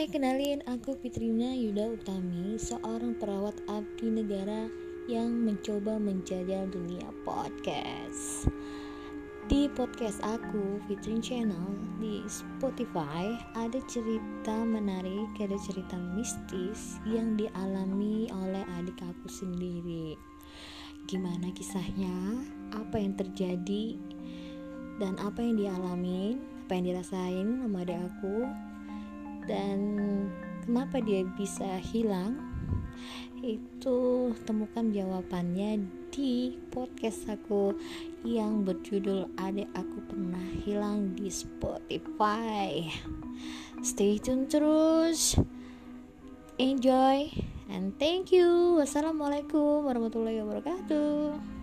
Hai, kenalin aku Fitrina Yuda Utami, seorang perawat abdi negara yang mencoba menjajal dunia podcast. Di podcast aku, Fitrin Channel, di Spotify, ada cerita menarik, ada cerita mistis yang dialami oleh adik aku sendiri. Gimana kisahnya? Apa yang terjadi? Dan apa yang dialami? Apa yang dirasain sama adik aku? Dan kenapa dia bisa hilang? Itu temukan jawabannya di podcast aku yang berjudul Adik Aku Pernah Hilang di Spotify. Stay tune terus. Enjoy and thank you. Wassalamualaikum warahmatullahi wabarakatuh.